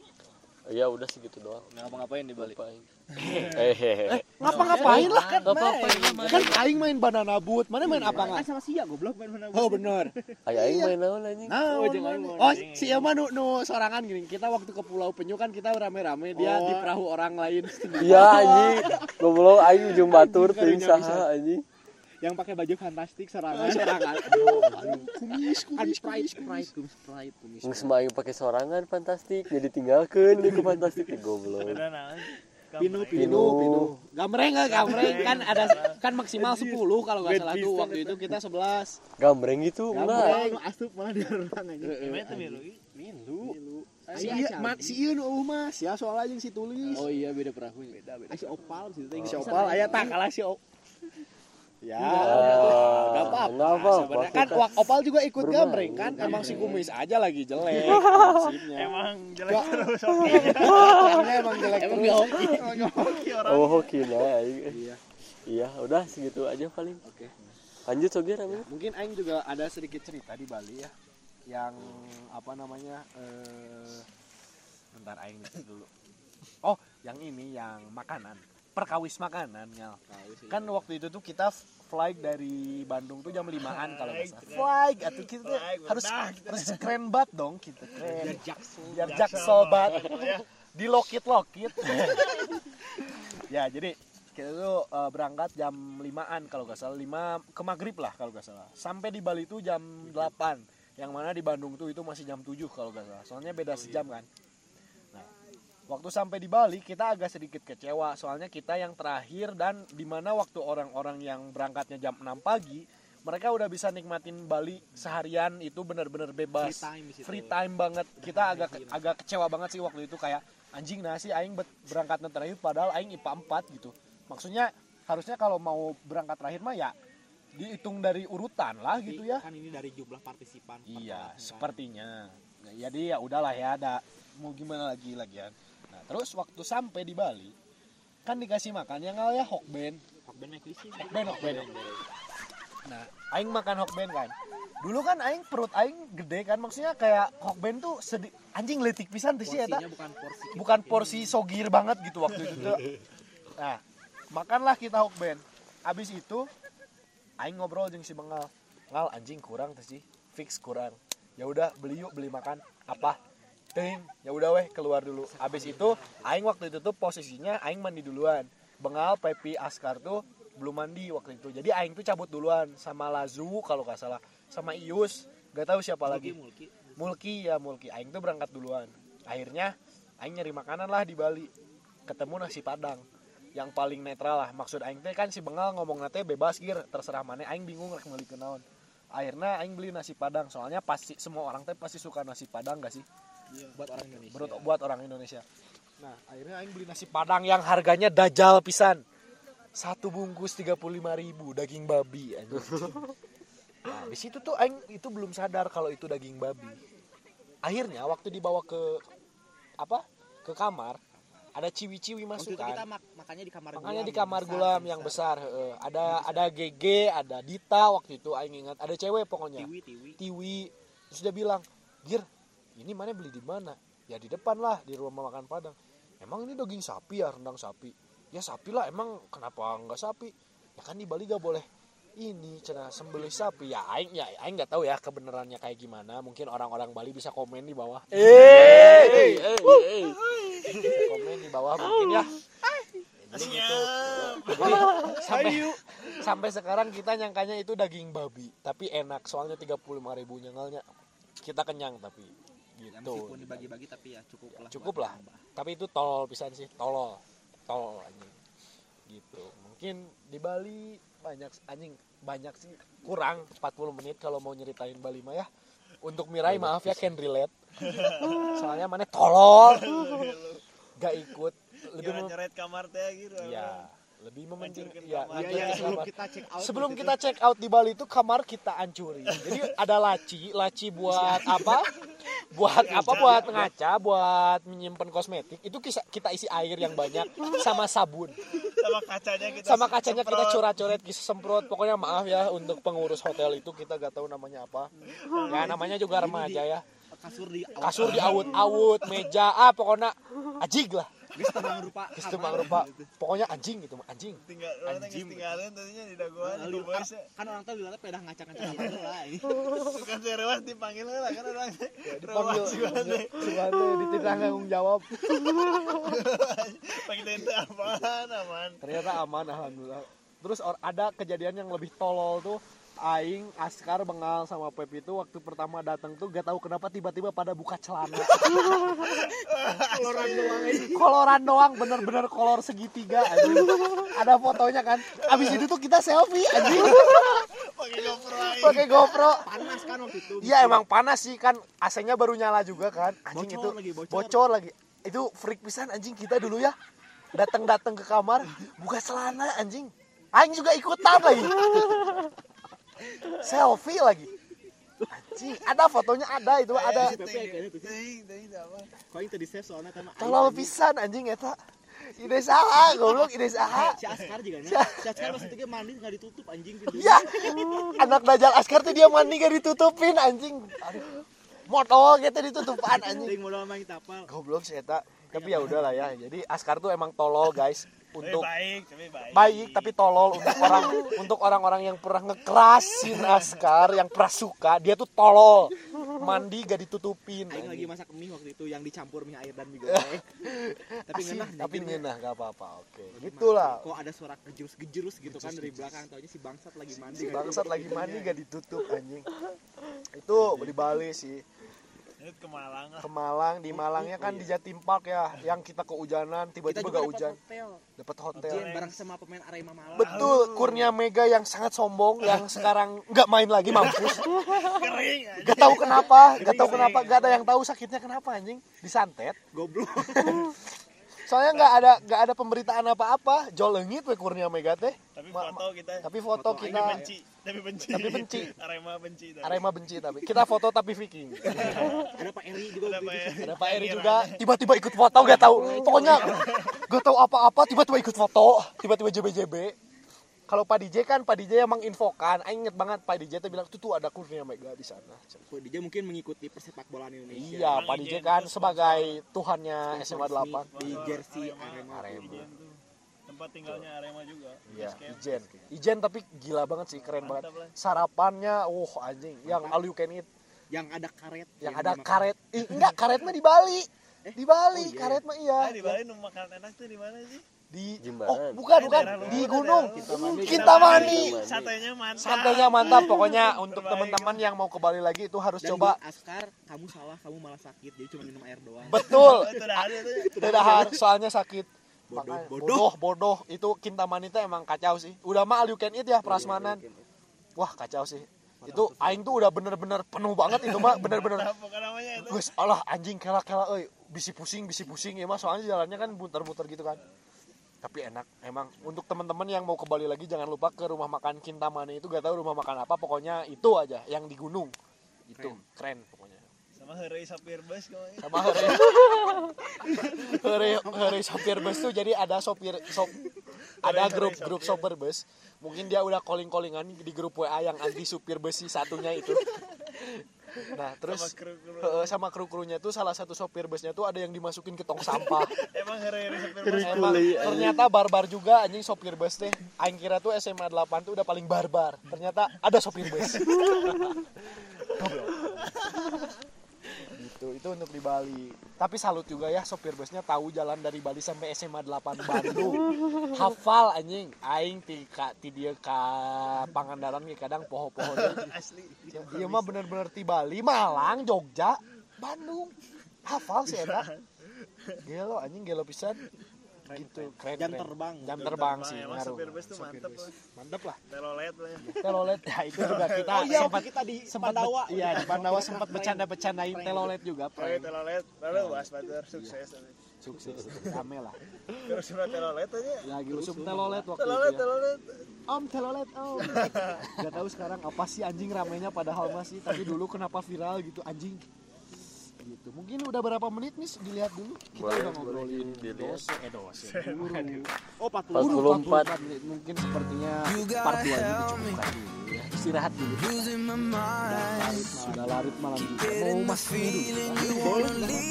ya udah segitu doang. Ngapa-ngapain di Bali? Ngapain? hehehe. Ngapa-ngapain lah kan main. kan aing main banana boat mana main apa nggak? sama Sia goblok main mana oh bener. Aya aing main naon anjing? Nah, Oh, jeung aing mau oh si Emma nu, nu sorangan gini. Kita waktu ke Pulau Penyu kan kita rame-rame dia di perahu orang lain. Iya anjing. Goblok aing ujung batur teuing saha anjing yang pakai baju fantastik serangan. Sorangan. Kumis, kumis, Sprite kumis, Sprite kumis Sprite kumis. Nggak semua aing pakai sorangan fantastik jadi tinggalkeun di ke fantastik. Eh, goblok. Pinu Pinu, pinu. Gamreng nggak gamreng kan ada kan maksimal 10 kalau nggak salah tuh waktu itu kita 11. gambreng itu enggak. Gamreng. asup malah di ruang aja Milu. Si iya, man, si iya nu eueuh mah, sia soalnya jeung si tulis. oh iya beda perahu. Beda beda si opal sih Si Opal aya tak kalah si Opal. Ya, Ah, nggak apa-apa. nggak apa-apa. Sebenarnya kan Wak Opal juga ikut bermain. gambreng kan, emang si kumis aja lagi jelek. Emang jelek terus Orangnya emang jelek Emang terus. nggak hoki? Emang hoki orang. oh hoki nah aing Iya. iya udah segitu aja paling Oke. lanjut soge rame Mungkin Aing juga ada sedikit cerita di Bali ya, yang apa namanya? Eh, bentar Aing dulu. Oh, yang ini yang makanan, perkawis makanan ya. Kan waktu itu tuh kita flight dari Bandung tuh jam limaan kalau nggak salah. Flight, atau kita tuh harus harus keren banget dong kita keren. Biar jaksel banget. Di lokit lokit. ya jadi kita tuh eh, berangkat jam 5an kalau nggak salah 5 ke maghrib lah kalau nggak salah sampai di Bali itu jam 8 yang mana di Bandung tuh itu masih jam 7 kalau nggak salah soalnya beda sejam kan nah waktu sampai di Bali kita agak sedikit kecewa. Soalnya kita yang terakhir dan di mana waktu orang-orang yang berangkatnya jam 6 pagi mereka udah bisa nikmatin Bali seharian. Itu benar-benar bebas. Free time free time banget. Kita agak agak kecewa banget sih waktu itu. Kayak anjing sih aing bet- berangkat terakhir padahal aing IPA 4 gitu. Maksudnya harusnya kalau mau berangkat terakhir mah ya dihitung dari urutan lah gitu ya. kan ini dari jumlah partisipan iya sepertinya. Nah, jadi ya udahlah ya ada mau gimana lagi lagian nah terus waktu sampai di Bali kan dikasih makan yang ya hokben Hokben lisi hokben hokben nah aing makan hokben kan dulu kan aing perut aing gede kan maksudnya kayak hokben tuh sedih anjing letik pisan tuh sih porsinya bukan porsi bukan porsi sogir banget gitu waktu itu tuh. Nah, makanlah kita hokben. Abis itu aing ngobrol jeung si Bengal. Ngal anjing kurang tuh sih. Fix kurang. Ya udah beli yuk beli makan. Apa? Ting, ya udah weh keluar dulu. Abis itu aing waktu itu tuh posisinya aing mandi duluan. Bengal, Pepi, Askar tuh belum mandi waktu itu. Jadi aing tuh cabut duluan sama Lazu kalau nggak salah, sama Ius, gak tahu siapa lagi. mulki. Mulki ya Mulki. Aing tuh berangkat duluan. Akhirnya Aing nyari makanan lah di Bali. Ketemu nasi padang yang paling netral lah. Maksud Aing teh kan si Bengal ngomong nate bebas gir. Terserah mana Aing bingung rek meuli naon. Akhirnya Aing beli nasi padang. Soalnya pasti semua orang teh pasti suka nasi padang gak sih buat orang Indonesia buat, buat orang Indonesia nah akhirnya Aing beli nasi padang yang harganya dajal pisan satu bungkus 35.000 ribu daging babi anjing. Nah, di situ tuh aing itu belum sadar kalau itu daging babi. Akhirnya waktu dibawa ke apa? Ke kamar, ada ciwi-ciwi masuk itu kita kan. mak makanya di kamar Makanya gulam di yang kamar besar, gulam yang yang besar, heeh. ada ada GG, ada Dita waktu itu aing ingat, ada cewek pokoknya. tiwi tiwi Tiwi. Terus dia bilang, "Gir, ini mana beli di mana?" Ya di depan lah, di rumah makan Padang. Emang ini daging sapi ya, rendang sapi. Ya sapi lah, emang kenapa nggak sapi? Ya kan di Bali gak boleh. Ini cina sembelih sapi. Ya aing ya aing nggak tahu ya kebenarannya kayak gimana. Mungkin orang-orang Bali bisa komen di bawah. Eh komen di bawah mungkin ya. Jadi gitu Jadi, sampai sampai sekarang kita nyangkanya itu daging babi. Tapi enak soalnya 35.000 ribu nyengalnya kita kenyang tapi ya, gitu meskipun dibagi-bagi tapi ya cukup lah cukup lah. nambah. tapi itu tol pisan sih tolol tol anjing. Gitu. Mungkin di Bali banyak anjing banyak sih kurang 40 menit kalau mau nyeritain Bali mah ya. Untuk Mirai maaf ya can relate. Soalnya mana tolol. Gak ikut. Lebih nyoret kamar teh gitu ya lebih mementing Hancurkan ya. Iya, hancurkan iya, sebelum kita check out sebelum gitu kita check out di Bali itu kamar kita hancurin. Jadi ada laci laci buat apa? Buat apa? buat ngaca buat menyimpan kosmetik. Itu kita, kita isi air yang banyak sama sabun. Sama kacanya kita sama kacanya kita semprot. coret-coret kita semprot. Pokoknya maaf ya untuk pengurus hotel itu kita gak tahu namanya apa. Ya namanya juga remaja ya. kasur di kasur di awut-awut meja ah pokoknya anjing lah Geus temang rupa. Geus teu mangrupa. Pokoknya anjing gitu anjing. Tinggal orang teh tinggalin tadinya di daguan di Kan, bos kan orang tahu lihatnya pedah ngacak-ngacak lah. suka serewas dipanggil lah kan orang teh dipanggil. teh Sugande dititah tanggung jawab. Pakai tente aman aman. Ternyata aman alhamdulillah. Terus ada kejadian yang lebih tolol tuh Aing, Askar, Bengal sama Pep itu waktu pertama datang tuh gak tahu kenapa tiba-tiba pada buka celana. Koloran doang aja. Koloran doang, bener-bener kolor segitiga anjing. Ada fotonya kan. Abis itu tuh kita selfie anjing. pakai GoPro Pakai GoPro. Panas kan waktu itu. Iya emang panas sih kan AC-nya baru nyala juga kan. Anjing Bocor itu lagi, bocor. bocor lagi. Itu freak pisan anjing kita dulu ya. Datang-datang ke kamar, buka celana anjing. Aing juga ikutan lagi. Selfie lagi. Anjing, ada fotonya ada itu ada. Tadi save soalnya karena Tolol pisan anjing eta. Ide saha goblok, ide saha. Si Askar juga nya. Si Askar pas itu mandi nggak ditutup anjing pintunya. Ya, anak Dajjal Askar tuh dia mandi gak ditutupin anjing. Aduh. Modal gitu ditutupan anjing. Ting modal main tapal. Goblok sih eta. Tapi ya udahlah ya. Jadi Askar tuh emang tolol guys tapi untuk baik tapi baik. baik tapi tolol untuk orang untuk orang-orang yang pernah ngekerasin Askar yang pernah suka dia tuh tolol. Mandi gak ditutupin. Aing lagi masak mie waktu itu yang dicampur mie air dan mie goreng. Tapi Asli, ngenah tapi ngenah. gak apa-apa oke. Gitulah. Kok ada suara gejerus-gejerus gitu kan dari belakang taunya si bangsat lagi mandi. si bangsat lagi mandi gak ditutup anjing. Itu di Bali sih ke Malang. Lah ke Malang di Malangnya kan di Jatim Park ya yang kita kehujanan Kita tiba-tiba gak dapat hujan. hotel. dapat hotel. Bareng sama pemain Arema Malang. betul Kurnia Mega yang sangat sombong yang sekarang nggak main lagi mampus. Kering aja gak tahu kenapa gak tahu kenapa gak ada yang tahu sakitnya kenapa anjing. Disantet. Goblok. soalnya nggak ada nggak ada pemberitaan apa-apa. Jol leungit we Kurnia Mega teh. Tapi Ma- foto kita. tapi foto tapi kita. Benci tapi benci. Tapi benci. Arema benci tapi. Arema benci tapi. Kita foto tapi Viking. Ada Pak Eri juga Ada Pak. Eri. ada Pak Eri juga. Tiba-tiba ikut foto gak tahu. Pokoknya gak tahu apa-apa tiba-tiba ikut foto. Tiba-tiba JB-JB kalau Pak DJ kan Pak DJ emang infokan Aing inget banget Pak DJ tuh bilang tuh tuh ada Kurnia Mega di sana Kok dia mungkin mengikuti persepak bolaan Indonesia. iya Pak DJ kan sebagai tuhannya SMA 8 di jersey Arema. Arema tempat tinggalnya Arema juga Iya. Ijen. Ijen tapi gila banget sih, keren banget. Sarapannya, wah anjing, yang all you can eat, Yang ada karet. yang ada karet. Ih, enggak, karet mah di Bali. Di Bali, Oh, iya. karet mah ah iya. di Bali nu makan enak tuh di mana sih Di Jimbaran. Oh, bukan, bukan. Di gunung. luar. Kintamani. Satenya mantap Santainya mantap pokoknya untuk teman-teman yang mau ke Bali lagi itu harus Dan coba. Askar, kamu salah, kamu malah sakit. Jadi cuma minum air doang. Betul. Itu Tidak harus soalnya sakit. Bodoh, bodoh. bodoh. Itu Kintamani teh emang kacau sih. Udah mah all you can eat ya prasmanan. Wah, kacau sih. Itu aing tuh udah bener-bener penuh banget itu mah bener-bener apa bukan namanya itu Guys, alah anjing kela-kela euy, bisi pusing, bisi pusing ya mas, soalnya jalannya kan muter-muter gitu kan. Tapi enak, emang untuk teman-teman yang mau ke Bali lagi jangan lupa ke rumah makan Kintamani itu gak tahu rumah makan apa, pokoknya itu aja yang di gunung. Itu keren, pokoknya. sama Heureuy sopir bus kayaknya Sama hari hari hari sopir bus tuh jadi ada sopir sop ada grup grup sopir bus. Mungkin dia udah calling-callingan di grup WA yang anti supir bus si satunya itu. Nah, terus Sama kru-kru. Heeh, sama kru-krunya tuh salah satu sopir busnya tuh ada yang dimasukin ke tong sampah. emang Heureuy sopir bus Emang ternyata barbar juga anjing sopir bus teh. Aing kira tuh SMA 8 tuh udah paling barbar. Ternyata ada sopir bus. Gitu, itu untuk di Bali. Tapi salut juga ya sopir busnya tahu jalan dari Bali sampai SMA 8 Bandung. Hafal anjing. Aing ti ka ti dia ka Pangandaran ge kadang poho-poho asli Iya mah bener-bener di Bali, Malang, Jogja, Bandung. Hafal sih eta. Gelo anjing gelo pisan. Gitu, keren. Jam keren. terbang. Jam terbang sih emang ngaruh. sopir bus tuh Sopir mantep bus. lah Mantep lah. telolet lah ya Telolet ya itu juga kita Oh iya, sempat kita di sempat Pandawa. Iya, di Pandawa sempat bercanda-bercandain telolet juga, prank. telolet lalu was batur sukses tapi. Sukses. Rame lah. terus sudah telolet aja Lagi usum telolet waktu telolet itu ya. telolet Om telolet om. Gak tahu sekarang apa sih anjing ramenya padahal masih tapi dulu kenapa viral gitu anjing. Gitu. Mungkin udah berapa menit nih dilihat dulu. Kita Boleh, udah ngobrolin boleh dilihat. dose eh dose. Guru. Oh, 40. Guru 44. 44 menit. Mungkin sepertinya part 2 ini dicukupkan dulu ya. istirahat dulu sudah larut malam juga mau mas ini dulu boleh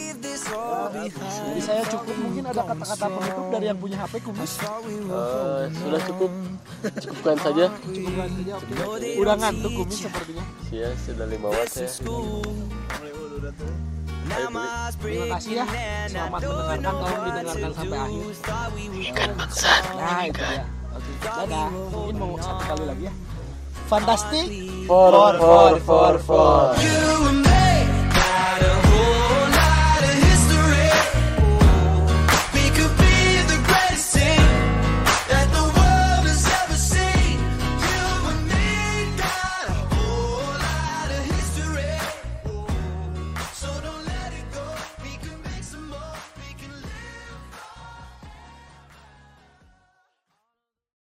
jadi saya cukup mungkin ada kata-kata penutup dari yang punya HP kumis Eh, sudah cukup cukupkan saja cukupkan saja udah ngantuk kumis sepertinya ya sudah lima watt ya. Terima kasih ya. Selamat mendengarkan tolong didengarkan sampai akhir. Nah itu dia. Oke dadah. Mungkin mau satu kali lagi ya. Fantastik for for for for You